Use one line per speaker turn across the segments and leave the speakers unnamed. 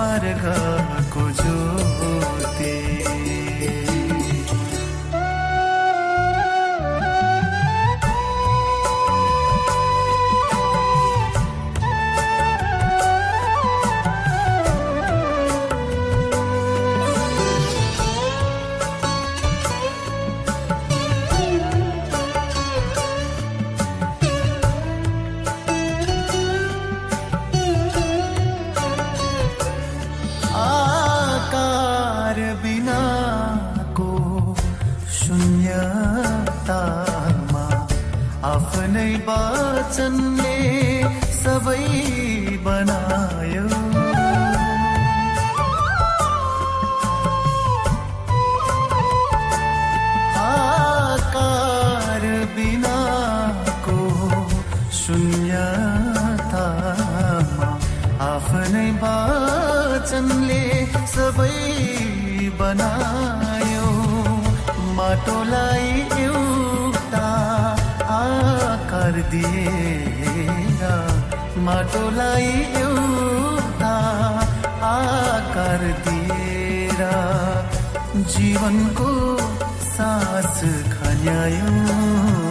हर मार्गको ज्योति। वचनले सबै बनायो। माटोलाई एउटा आकार दिएर माटोलाई एउटा आकार दिएर जीवनको सास खन्यायो।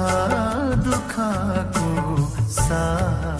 सुख दुःखको साथी।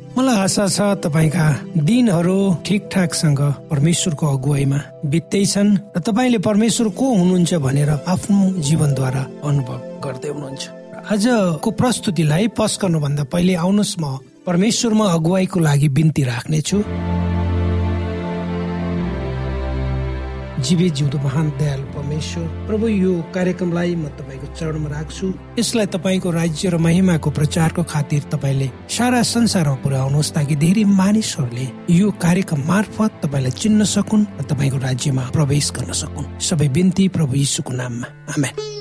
मलाई आशा छ तपाईँका दिनहरू ठिकठाकसँग परमेश्वरको अगुवाईमा बित्दैछन् र तपाईँले परमेश्वर को हुनुहुन्छ भनेर आफ्नो जीवनद्वारा अनुभव गर्दै हुनुहुन्छ। आजको प्रस्तुतिलाई पस गर्नुभन्दा पहिले आउनुहोस् म परमेश्वरमा अगुवाईको लागि बिन्ती राख्नेछु। जीवित जिउँदो महान दयालु परमेश्वर प्रभु यो कार्यक्रमलाई म तपाईँको चरणमा राख्छु। यसलाई तपाईँको राज्य र महिमाको प्रचारको खातिर तपाईँले सारा संसारमा पुर्याउनुहोस् ताकि धेरै मानिसहरूले यो कार्यक्रम मार्फत तपाईँलाई चिन्न सकुन् र तपाईँको राज्यमा प्रवेश गर्न सकुन्। सबै बिन्ती प्रभु यीशुको नाममा। आमेन।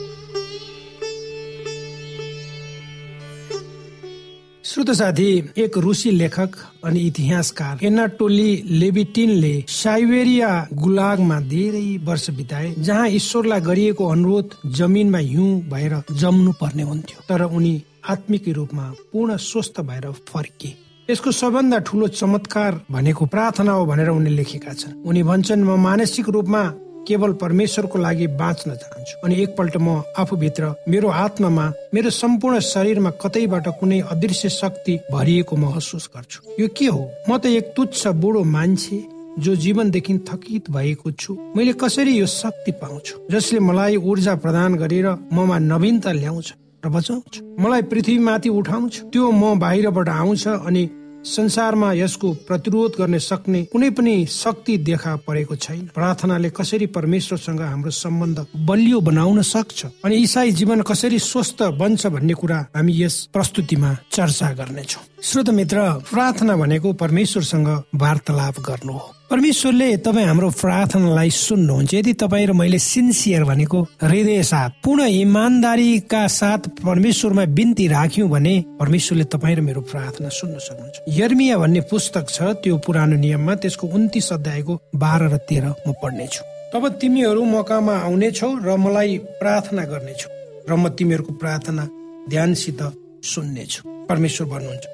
श्रोत साथी एक रुसी लेखक अनि इतिहासकार एनाटोली लेबिटिनले साइबेरिया गुलागमा धेरै वर्ष बिताए जहाँ ईश्वरलाई गरिएको अनुरोध जमिनमा हिउँ भएर जम्नु पर्ने हुन्थ्यो तर उनी आत्मिक रूपमा पूर्ण स्वस्थ भएर फर्किए यसको सबभन्दा ठुलो चमत्कार भनेको प्रार्थना हो भनेर उनले लेखेका छन्। उनी भन्छन् म मानसिक रूपमा केवल परमेश्वरको लागि बाँच्न चाहन्छु। अनि एकपल्ट म आफूभित्र मेरो आत्मामा मेरो सम्पूर्ण शरीरमा कतैबाट कुनै अदृश्य शक्ति भरिएको महसुस गर्छु। यो के हो? म त एक तुच्छ बुढो मान्छे जो जीवनदेखि थकित भएको छु। मैले कसरी यो शक्ति पाउँछु? जसले मलाई ऊर्जा प्रदान गरेर ममा नवीनता ल्याउँछ र बचाउँछ। मलाई पृथ्वीमाथि उठाउँछ। त्यो म बाहिरबाट आउँछ अनि संसारमा यसको प्रतिरोध गर्ने सक्ने कुनै पनि शक्ति देखा परेको छैन। प्रार्थनाले कसरी परमेश्वरसँग हाम्रो सम्बन्ध बलियो बनाउन सक्छ अनि इसाई जीवन कसरी स्वस्थ बन्छ भन्ने कुरा हामी यस प्रस्तुतिमा चर्चा गर्नेछौँ। श्रोत मित्र प्रार्थना भनेको परमेश्वरसँग वार्तालाप गर्नु हो। परमेश्वरले तपाईँ हाम्रो प्रार्थनालाई सुन्नुहुन्छ। यदि तपाईँ र मैले सिन्सियर भनेको हृदय साथ पूर्ण इमान्दारीका साथ परमेश्वरमा बिन्ती राख्यौँ भने परमेश्वरले तपाईँ र मेरो प्रार्थना सुन्न सक्नुहुन्छ। यर्मिया भन्ने पुस्तक छ त्यो पुरानो नियममा त्यसको उन्तिस अध्यायको बाह्र र तेह्र म पढ्नेछु। तब तिमीहरू मकामा आउनेछौ र मलाई प्रार्थना गर्नेछौ। र म तिमीहरूको प्रार्थना ध्यानसित सुन्नेछु। परमेश्वर भन्नुहुन्छ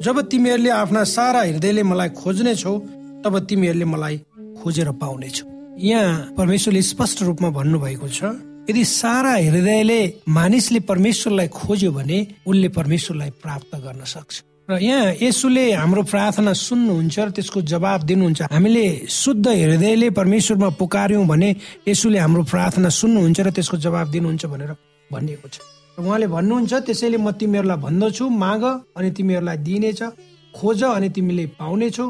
जब तिमीहरूले आफ्ना सारा हृदयले मलाई खोज्नेछौ तब तिमीहरूले मलाई खोजेर पाउनेछौ। यहाँ परमेश्वरले स्पष्ट रूपमा भन्नुभएको छ यदि सारा हृदयले मानिसले परमेश्वरलाई खोज्यो भने उसले परमेश्वरलाई प्राप्त गर्न सक्छ। र यहाँ यसुले हाम्रो प्रार्थना सुन्नुहुन्छ र त्यसको जवाब दिनुहुन्छ। हामीले शुद्ध हृदयले परमेश्वरमा पुकार्यौँ भने यसुले हाम्रो प्रार्थना सुन्नुहुन्छ र त्यसको जवाब दिनुहुन्छ भनेर भनिएको छ। उहाँले भन्नुहुन्छ त्यसैले म तिमीहरूलाई भन्दछु माग अनि तिमीहरूलाई दिइनेछ खोज अनि तिमीले पाउनेछौ।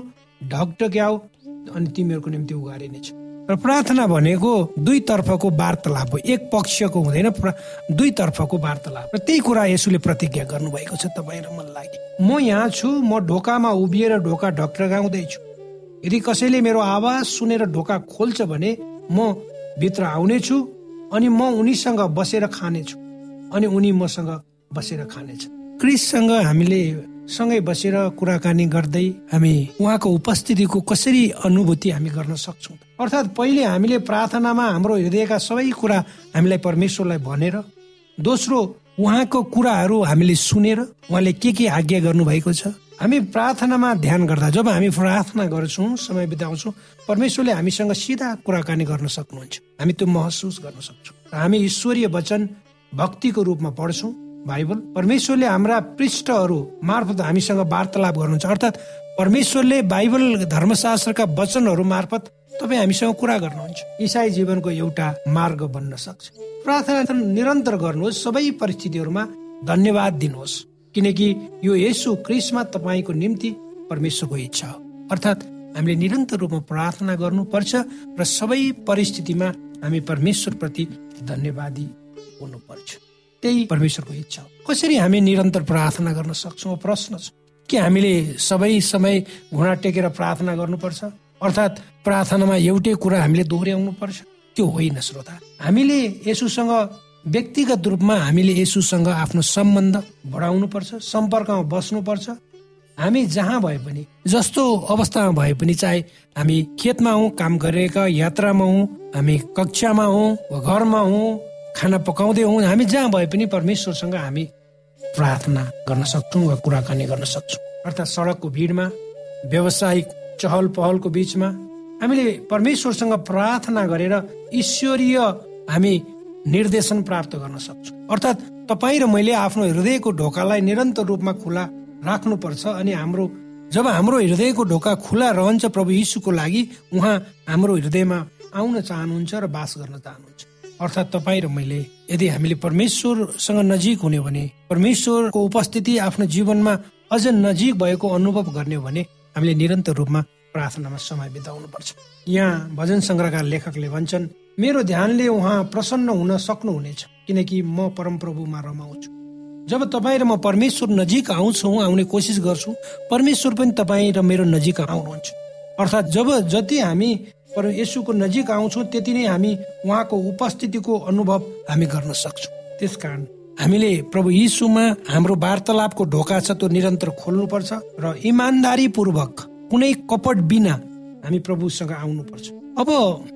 ढकढक्याउ अनि तिमीहरूको निम्ति उगारिनेछ र प्रार्थना भनेको दुई तर्फको वार्तालाप हो एक पक्षको हुँदैन दुई तर्फको वार्तालाप। र त्यही कुरा यसुले प्रतिज्ञा गर्नुभएको छ तपाईँ र मलाई म यहाँ छु म ढोकामा उभिएर ढोका ढकढकाउँदैछु यदि कसैले मेरो आवाज सुनेर ढोका खोल्छ भने म भित्र आउनेछु अनि म उनीसँग बसेर खानेछु अनि उनी मसँग बसेर खानेछ। क्रिससँग हामीले सँगै बसेर कुराकानी गर्दै हामी उहाँको उपस्थितिको कसरी अनुभूति हामी गर्न सक्छौँ? अर्थात् पहिले हामीले प्रार्थनामा हाम्रो हृदयका सबै कुरा हामीलाई परमेश्वरलाई भनेर दोस्रो उहाँको कुराहरू हामीले सुनेर उहाँले के के आज्ञा गर्नुभएको छ हामी प्रार्थनामा ध्यान गर्दा जब हामी प्रार्थना गर्छौँ समय बिताउँछौँ परमेश्वरले हामीसँग सिधा कुराकानी गर्न सक्नुहुन्छ। हामी त्यो महसुस गर्न सक्छौँ। हामी ईश्वरीय वचन भक्तिको रूपमा पढ्छौँ। बाइबल परमेश्वरले हाम्रा पृष्ठहरू मार्फत हामीसँग वार्तालाप गर्नुहुन्छ। अर्थात् परमेश्वरले बाइबल धर्मशास्त्रका वचनहरू मार्फत तपाईँ हामीसँग कुरा गर्नुहुन्छ। इसाई जीवनको एउटा मार्ग बन्न सक्छ। प्रार्थना निरन्तर गर्नुहोस् सबै परिस्थितिहरूमा धन्यवाद दिनुहोस्। किनकि यो यसो क्रिसमा तपाईँको निम्ति परमेश्वरको इच्छा हो। अर्थात् हामीले निरन्तर रूपमा प्रार्थना गर्नुपर्छ र सबै परिस्थितिमा हामी परमेश्वर प्रति धन्यवादी हुनुपर्छ। त्यही परमेश्वरको इच्छा हो। कसरी हामी निरन्तर प्रार्थना गर्न सक्छौँ? प्रश्न छ के हामीले सबै समय घुँडा टेकेर प्रार्थना गर्नुपर्छ? अर्थात् प्रार्थनामा एउटै कुरा हामीले दोहोऱ्याउनु पर्छ त्यो होइन श्रोता। हामीले यसुसँग व्यक्तिगत रूपमा हामीले यसुसँग आफ्नो सम्बन्ध बढाउनु पर्छ सम्पर्कमा बस्नु पर्छ हामी जहाँ भए पनि जस्तो अवस्थामा भए पनि चाहे हामी खेतमा हौ काम गरेका यात्रामा हौ हामी कक्षामा हौ घरमा हौ खाना पकाउँदै हौ हामी जहाँ भए पनि परमेश्वरसँग हामी प्रार्थना गर्न सक्छौँ वा कुराकानी गर्न सक्छौँ। अर्थात् सडकको भिडमा व्यावसायिक चहल पहलको बिचमा हामीले परमेश्वरसँग प्रार्थना गरेर ईश्वरीय हामी निर्देशन प्राप्त गर्न सक्छौँ। अर्थात् तपाईँ र मैले आफ्नो हृदयको ढोकालाई निरन्तर रूपमा खुला राख्नुपर्छ अनि हाम्रो जब हाम्रो हृदयको ढोका खुला रहन्छ प्रभु यीशुको लागि उहाँ हाम्रो हृदयमा आउन चाहनुहुन्छ र बास गर्न चाहनुहुन्छ। अर्थात् तपाईँ र मैले यदि हामीले परमेश्वरसँग नजिक हुने भने परमेश्वरको उपस्थिति आफ्नो जीवनमा अझ नजिक भएको अनुभव गर्ने हो भने हामीले निरन्तर रूपमा प्रार्थनामा समय बिताउनु पर्छ यहाँ भजन सङ्ग्रहका लेखकले भन्छन् मेरो ध्यानले उहाँ प्रसन्न हुन सक्नुहुनेछ किनकि म परमप्रभुमा रमाउँछु। जब तपाईँ र म परमेश्वर नजिक आउँछौ आउने कोसिस गर्छु परमेश्वर पनि तपाईँ र मेरो नजिक आउनुहुन्छ। अर्थात् जब जति हामी पर यसुको नजिक आउँछौँ त्यति नै हामी उहाँको उपस्थितिको अनुभव हामी गर्न सक्छौँ। त्यस कारण हामीले प्रभु यीशुमा हाम्रो वार्तालापको ढोका छ त्यो निरन्तर खोल्नुपर्छ र इमान्दारी पूर्वक कुनै कपट बिना हामी प्रभुसँग आउनुपर्छ। अब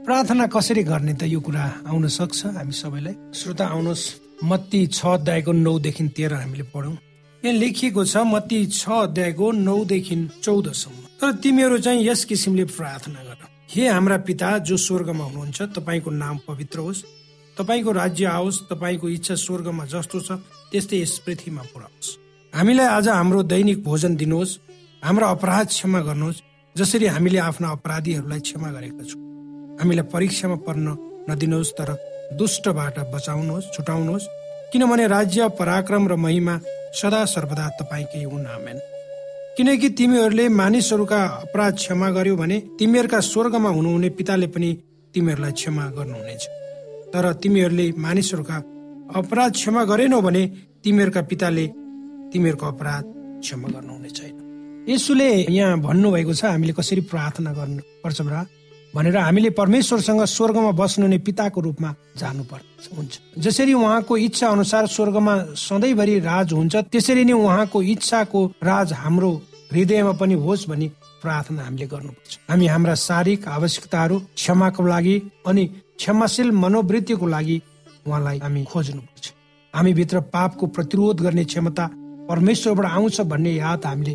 प्रार्थना कसरी गर्ने त यो कुरा आउन सक्छ? हामी सबैलाई श्रोता आउनुहोस्। मत्ती छ अध्यायको नौदेखि तेह्र हामीले पढौँ। यहाँ लेखिएको छ मत्ती छ अध्यायको नौदेखि चौधसम्म। तर तिमीहरू चाहिँ यस किसिमले प्रार्थना गर। हे हाम्रा पिता जो स्वर्गमा हुनुहुन्छ तपाईँको नाम पवित्र होस्। तपाईँको राज्य आओस् तपाईँको इच्छा स्वर्गमा जस्तो छ त्यस्तै यस पृथ्वीमा पुऱ्याओस्। हामीलाई आज हाम्रो दैनिक भोजन दिनुहोस् हाम्रो अपराध क्षमा गर्नुहोस् जसरी हामीले आफ्ना अपराधीहरूलाई क्षमा गरेका छौँ। हामीलाई परीक्षामा पर्न नदिनुहोस् तर दुष्टबाट बचाउनुहोस् छुटाउनुहोस् किनभने राज्य पराक्रम र महिमा सदा सर्वदा तपाईँकै हुन आमेन। किनकि तिमीहरूले मानिसहरूका अपराध क्षमा गर्यो भने तिमीहरूका स्वर्गमा हुनुहुने पिताले पनि तिमीहरूलाई क्षमा गर्नुहुनेछ। तर तिमीहरूले मानिसहरूका अपराध क्षमा गरेनौ भने तिमीहरूका पिताले तिमीहरूको अपराध क्षमा गर्नुहुने छैन यसुले यहाँ भन्नुभएको छ हामीले कसरी प्रार्थना गर्नु पर्छ भनेर हामीले परमेश्वरसँग स्वर्गमा बस्नुहुने पिताको रूपमा जानु पर्छ हुन्छ। जसरी उहाँको इच्छा अनुसार स्वर्गमा सधैँभरि राज हुन्छ त्यसरी नै उहाँको इच्छाको राज हाम्रो हृदयमा पनि होस् भनी प्रार्थना हामीले गर्नुपर्छ। हामी हाम्रा शारीरिक आवश्यकताहरू क्षमाको लागि अनि क्षमाशील मनोवृत्तिको लागि उहाँलाई हामी खोज्नुपर्छ। हामी भित्र पापको प्रतिरोध गर्ने क्षमता परमेश्वरबाट आउँछ भन्ने याद हामीले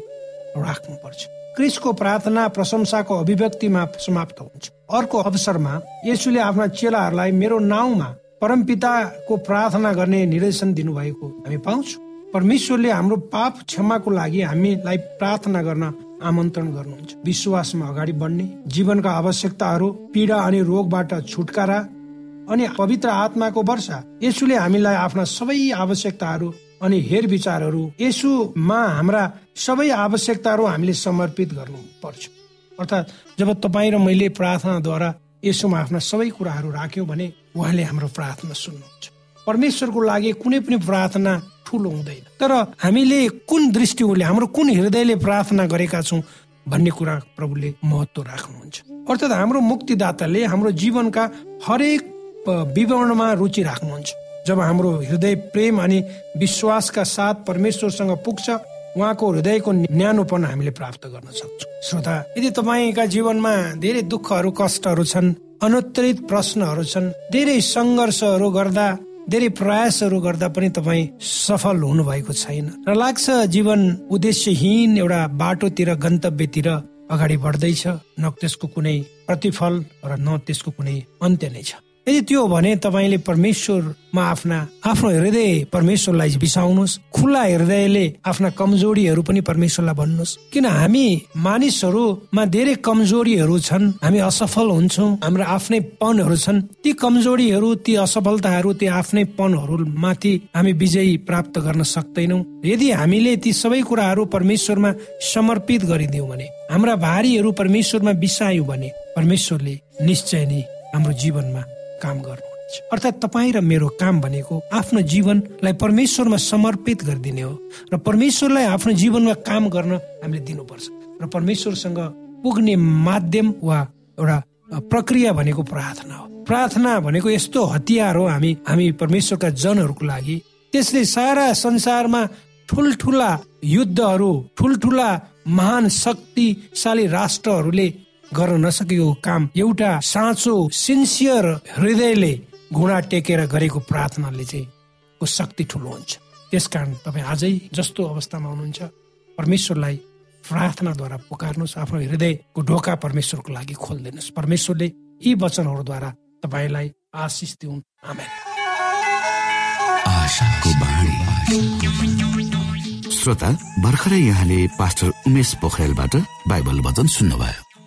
राख्नुपर्छ। क्रिसको प्रार्थना प्रशंसाको अभिव्यक्तिमा समाप्त हुन्छ। अर्को अवसरमा यसुले आफ्ना चेलाहरूलाई मेरो नाउँमा परमपिताको प्रार्थना गर्ने निर्देशन दिनुभएको हामी पाउँछौँ। परमेश्वरले हाम्रो पाप क्षमाको लागि हामीलाई प्रार्थना गर्न आमन्त्रण गर्नुहुन्छ। विश्वासमा अगाडि बढ्ने जीवनका आवश्यकताहरू पीडा अनि रोगबाट छुटकारा अनि पवित्र आत्माको वर्षा यसुले हामीलाई आफ्ना सबै आवश्यकताहरू अनि हेर विचारहरू यसुमा हाम्रा सबै आवश्यकताहरू हामीले समर्पित गर्नु पर्छ अर्थात् जब तपाईँ र मैले प्रार्थनाद्वारा यसोमा आफ्ना सबै कुराहरू राख्यौँ भने उहाँले हाम्रो प्रार्थना सुन्नुहुन्छ। परमेश्वरको लागि कुनै पनि प्रार्थना ठुलो हुँदैन। तर हामीले कुन दृष्टिले हाम्रो कुन हृदयले प्रार्थना गरेका छौँ भन्ने कुरा प्रभुले महत्व राख्नुहुन्छ। अर्थात् हाम्रो मुक्तिदाताले हाम्रो जीवनका हरेक विवरणमा रुचि राख्नुहुन्छ। जब हाम्रो हृदय प्रेम अनि विश्वासका साथ परमेश्वरसँग पुग्छ उहाँको हृदयको न्यानोपन हामीले प्राप्त गर्न सक्छौँ। श्रोता यदि तपाईँका जीवनमा धेरै दुःखहरू कष्टहरू छन् अनुत्तरित प्रश्नहरू छन् धेरै सङ्घर्षहरू गर्दा धेरै प्रयासहरू गर्दा पनि तपाईँ सफल हुनु भएको छैन र लाग्छ जीवन उद्देश्यहीन एउटा बाटोतिर गन्तव्यतिर अगाडि बढ्दैछ न त्यसको कुनै प्रतिफल र न त्यसको कुनै अन्त्य नै छ। यदि त्यो भने तपाईँले परमेश्वरमा आफ्ना आफ्नो हृदय परमेश्वरलाई बिसाउनुहोस्। खुल्ला हृदयले आफ्ना कमजोरीहरू पनि परमेश्वरलाई भन्नुहोस्। किन हामी मानिसहरूमा धेरै कमजोरीहरू छन् हामी असफल हुन्छौँ हाम्रो आफ्नै पनहरू छन्। ती कमजोरीहरू ती असफलताहरू ती आफ्नै पनहरू माथि हामी विजयी प्राप्त गर्न सक्दैनौँ। यदि हामीले ती सबै कुराहरू परमेश्वरमा समर्पित गरिदियौँ भने हाम्रा भारीहरू परमेश्वरमा बिसायौँ भने परमेश्वरले निश्चय नै हाम्रो जीवनमा काम गर्नुहुन्छ। अर्थात् तपाईँ र मेरो काम भनेको आफ्नो जीवनलाई परमेश्वरमा समर्पित गरिदिने हो र परमेश्वरलाई आफ्नो जीवनमा काम गर्न हामीले दिनुपर्छ। र परमेश्वरसँग पुग्ने माध्यम वा एउटा प्रक्रिया भनेको प्रार्थना हो। प्रार्थना भनेको यस्तो हतियार हो हामी हामी परमेश्वरका जनहरूको लागि। त्यसले सारा संसारमा ठुल्ठुला युद्धहरू ठुल्ठुला महान शक्तिशाली राष्ट्रहरूले गर्न नसकेको काम एउटा साँचो सिन्सियर हृदयले घुँडा टेकेर गरेको प्रार्थनाले चाहिँ को शक्ति ठुलो हुन्छ। त्यसकारण तपाईँ आजै जस्तो अवस्थामा हुनुहुन्छ परमेश्वरलाई प्रार्थनाद्वारा पुकार्नुहोस् आफ्नो हृदयको ढोका परमेश्वरको लागि खोलिदिनुहोस्। परमेश्वरले यी वचनहरूद्वारा तपाईँलाई आशिष दिउन्।
श्रोता भर्खरै यहाँले पास्टर उमेश पोखरेलबाट बाइबल वचन सुन्नुभयो।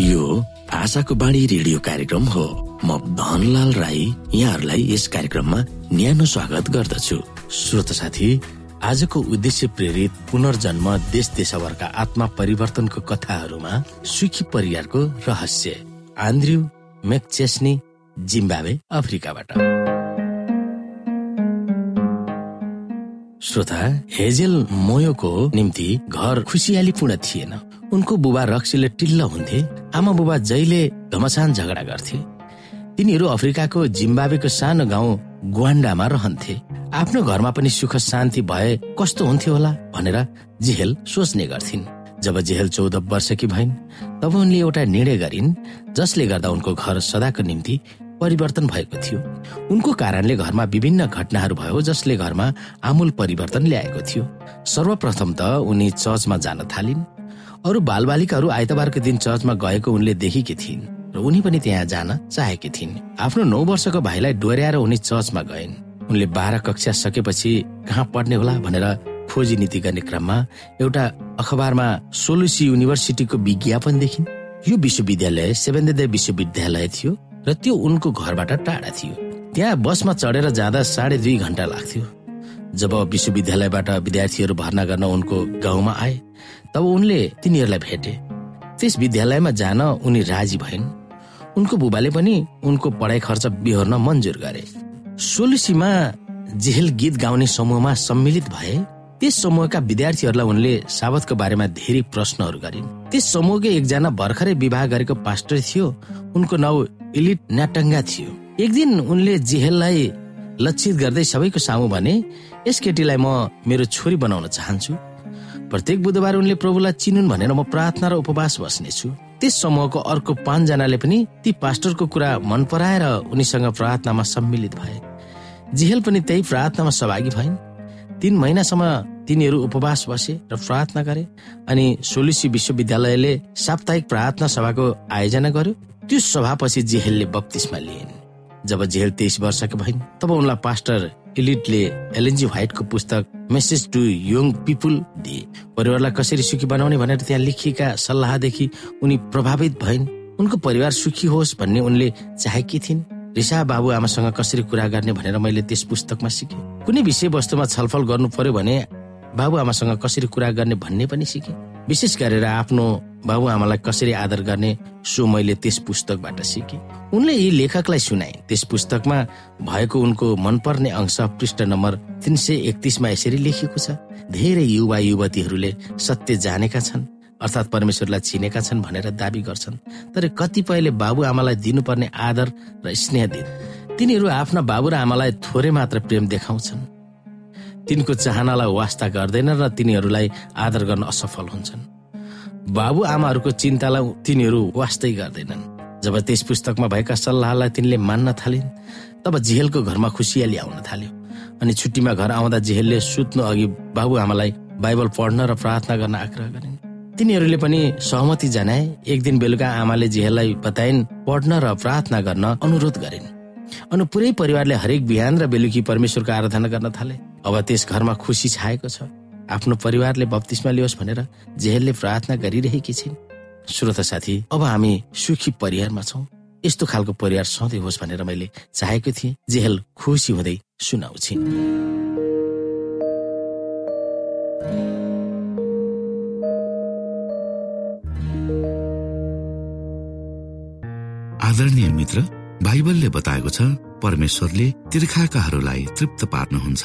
यो आशाको बाणी रेडियो कार्यक्रम हो। म धनलाल राई यहाँहरूलाई यस कार्यक्रममा न्यानो स्वागत गर्दछु। श्रोत साथी आजको उद्देश्य प्रेरित पुनर्जन्म देश देशभरका आत्मा परिवर्तनको कथाहरूमा सुखी परिवारको रहस्य। आन्द्रु मेकचेस्नी जिम्बावे अफ्रिकाबाट। श्रोता हेजेल मोयोको निम्ति घर खुसियालीपूर्ण थिएन। उनको बुबा रक्सीले टिल्ल हुन्थे आमा बुबा जहिले घमसान झगडा गर्थे। तिनीहरू अफ्रिकाको जिम्बावेको सानो गाउँ गुवान्डामा रहन्थे। आफ्नो घरमा पनि सुख शान्ति भए कस्तो हुन्थ्यो होला भनेर जेहेल सोच्ने गर्थिन्। जब जेहेल चौध वर्षकी भइन् तब उनले एउटा निर्णय गरिन् जसले गर्दा उनको घर सदाको निम्ति परिवर्तन भएको थियो। उनको कारणले घरमा विभिन्न घटनाहरू भयो जसले घरमा आमूल परिवर्तन ल्याएको थियो। सर्वप्रथम त उनी चर्चमा जान थालिन्। अरू बालबालिकाहरू आइतबारको दिन चर्चमा गएको उनले देखेकी थिइन् र उनी पनि त्यहाँ जान चाहेकी थिइन्। आफ्नो नौ वर्षको भाइलाई डोर्याएर उनी चर्चमा गइन्। उनले बाह्र कक्षा सकेपछि कहाँ पढ्ने होला भनेर खोजी नीति गर्ने क्रममा एउटा अखबारमा सोलुसी युनिभर्सिटीको विज्ञापन देखिन्। यो विश्वविद्यालय सेभेन्द विश्वविद्यालय थियो र त्यो उनको घरबाट टाढा थियो। त्यहाँ बसमा चढेर जाँदा साढे दुई घन्टा लाग्थ्यो। जब विश्वविद्यालयबाट विद्यार्थीहरू भर्ना गर्न उनको गाउँमा आए तब उनले तिनीहरूलाई भेटे। त्यस विद्यालयमा जान उनी राजी भइन्। उनको बुबाले पनि उनको पढाइ खर्च बिहोर्न मन्जुर गरे। सोलुसीमा जेहेल गीत गाउने समूहमा सम्मिलित भए त्यस समूहका विद्यार्थीहरूलाई उनले साबतको बारेमा धेरै प्रश्नहरू गरिन्। त्यस समूहकै एकजना भर्खरै विवाह गरेको पास्टर थियो। उनको नाउँ इलिट न्याटङ्गा थियो। एक दिन उनले जेहेललाई लक्षित गर्दै सबैको सामु भने यस केटीलाई म मेरो छोरी बनाउन चाहन्छु। प्रत्येक बुधबार उनले प्रभुलाई चिनुन् भनेर म प्रार्थना र उपवास बस्नेछु। त्यस समूहको अर्को पाँचजनाले पनि ती पास्टरको कुरा मन पराएर उनीसँग प्रार्थनामा सम्मिलित भए। जेहेल पनि त्यही प्रार्थनामा सहभागी भइन्। तीन महिनासम्म तिनीहरू उपवास बसे र प्रार्थना गरे अनि सोलिसी विश्वविद्यालयले साप्ताहिक प्रार्थना सभाको आयोजना गर्यो। त्यो सभापछि जेहेलले बत्तिसमा लिइन्। जब जेहेल तेइस वर्षको भइन् तब उनलाई पास्टर इलिटले एलएनजी व्हाइटको पुस्तक मेसेज टु यङ पिपुल दिए। परिवारलाई कसरी सुखी बनाउने भनेर त्यहाँ लेखिएका सल्लाहदेखि उनी प्रभावित भइन्। उनको परिवार सुखी होस् भन्ने उनले चाहेकी थिइन्। रिसा बाबु आमासँग कसरी कुरा गर्ने भनेर मैले त्यस पुस्तकमा सिकेँ। कुनै विषय वस्तुमा छलफल गर्नु पर्यो भने बाबुआमासँग कसरी कुरा गर्ने भन्ने पनि सिके। विशेष गरेर आफ्नो बाबुआमालाई कसरी आदर गर्ने सो मैले त्यस पुस्तकबाट सिके। उनले यी लेखकलाई सुनाए। त्यस पुस्तकमा भएको उनको मनपर्ने अंश पृष्ठ नम्बर तिन सय एकतिसमा यसरी लेखिएको छ धेरै युवा युवतीहरूले सत्य जानेका छन् अर्थात् परमेश्वरलाई चिनेका छन् भनेर दावी गर्छन् तर कतिपयले बाबुआमालाई दिनुपर्ने आदर र स्नेह दिन तिनीहरू आफ्ना बाबु र आमालाई थोरै मात्र प्रेम देखाउँछन्। तिनको चाहनालाई वास्ता गर्दैन र तिनीहरूलाई आदर गर्न असफल हुन्छन्। बाबु आमाहरूको चिन्तालाई तिनीहरू वास्तै गर्दैनन्। जब त्यस पुस्तकमा भएका सल्लाहलाई तिनले मान्न थालिन् तब झेलको घरमा खुसियाली आउन थाल्यो अनि छुट्टीमा घर आउँदा झेलले सुत्नु अघि बाबु आमालाई बाइबल पढ्न र प्रार्थना गर्न आग्रह गरिन्। तिनीहरूले पनि सहमति जनाए एक दिन बेलुका आमाले जेहेललाई बताइन् पढ्न र प्रार्थना गर्न अनुरोध गरिन्। अनि पुरै परिवारले हरेक बिहान र बेलुकी परमेश्वरको आराधना गर्न थाले। अब त्यस घरमा खुसी छाएको छ। आफ्नो परिवारले बत्तिसमा लियोस् भनेर जेहेलले प्रार्थना गरिरहेकी छिन्। श्रोता साथी अब हामी सुखी परिवारमा छौँ। यस्तो खालको परिवार सधैँ होस् भनेर मैले चाहेको थिएँ। जेहेल खुसी हुँदै सुनाउँछिन्।
आदरणीय मित्र बाइबलले बताएको छ परमेश्वरले तिर्खाकाहरूलाई तृप्त पार्नुहुन्छ।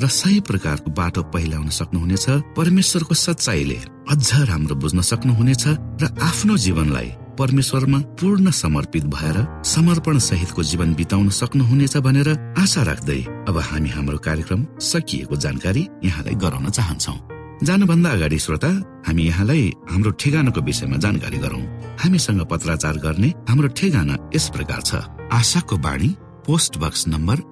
र सही प्रकारको बाटो पहिलाउन सक्नुहुनेछ परमेश्वरको सच्चाइले अझ राम्रो बुझ्न सक्नुहुनेछ र आफ्नो जीवनलाई परमेश्वरमा पूर्ण समर्पित भएर समर्पण सहितको जीवन बिताउन सक्नुहुनेछ भनेर आशा राख्दै अब हामी हाम्रो कार्यक्रम सकिएको जानकारी यहाँलाई गराउन चाहन्छौ। जानुभन्दा अगाडि श्रोता हामी यहाँलाई हाम्रो ठेगानाको विषयमा जानकारी गरौं। हामीसँग पत्राचार गर्ने हाम्रो ठेगाना यस प्रकार छ। आशाको बाणी पोस्ट बक्स नम्बर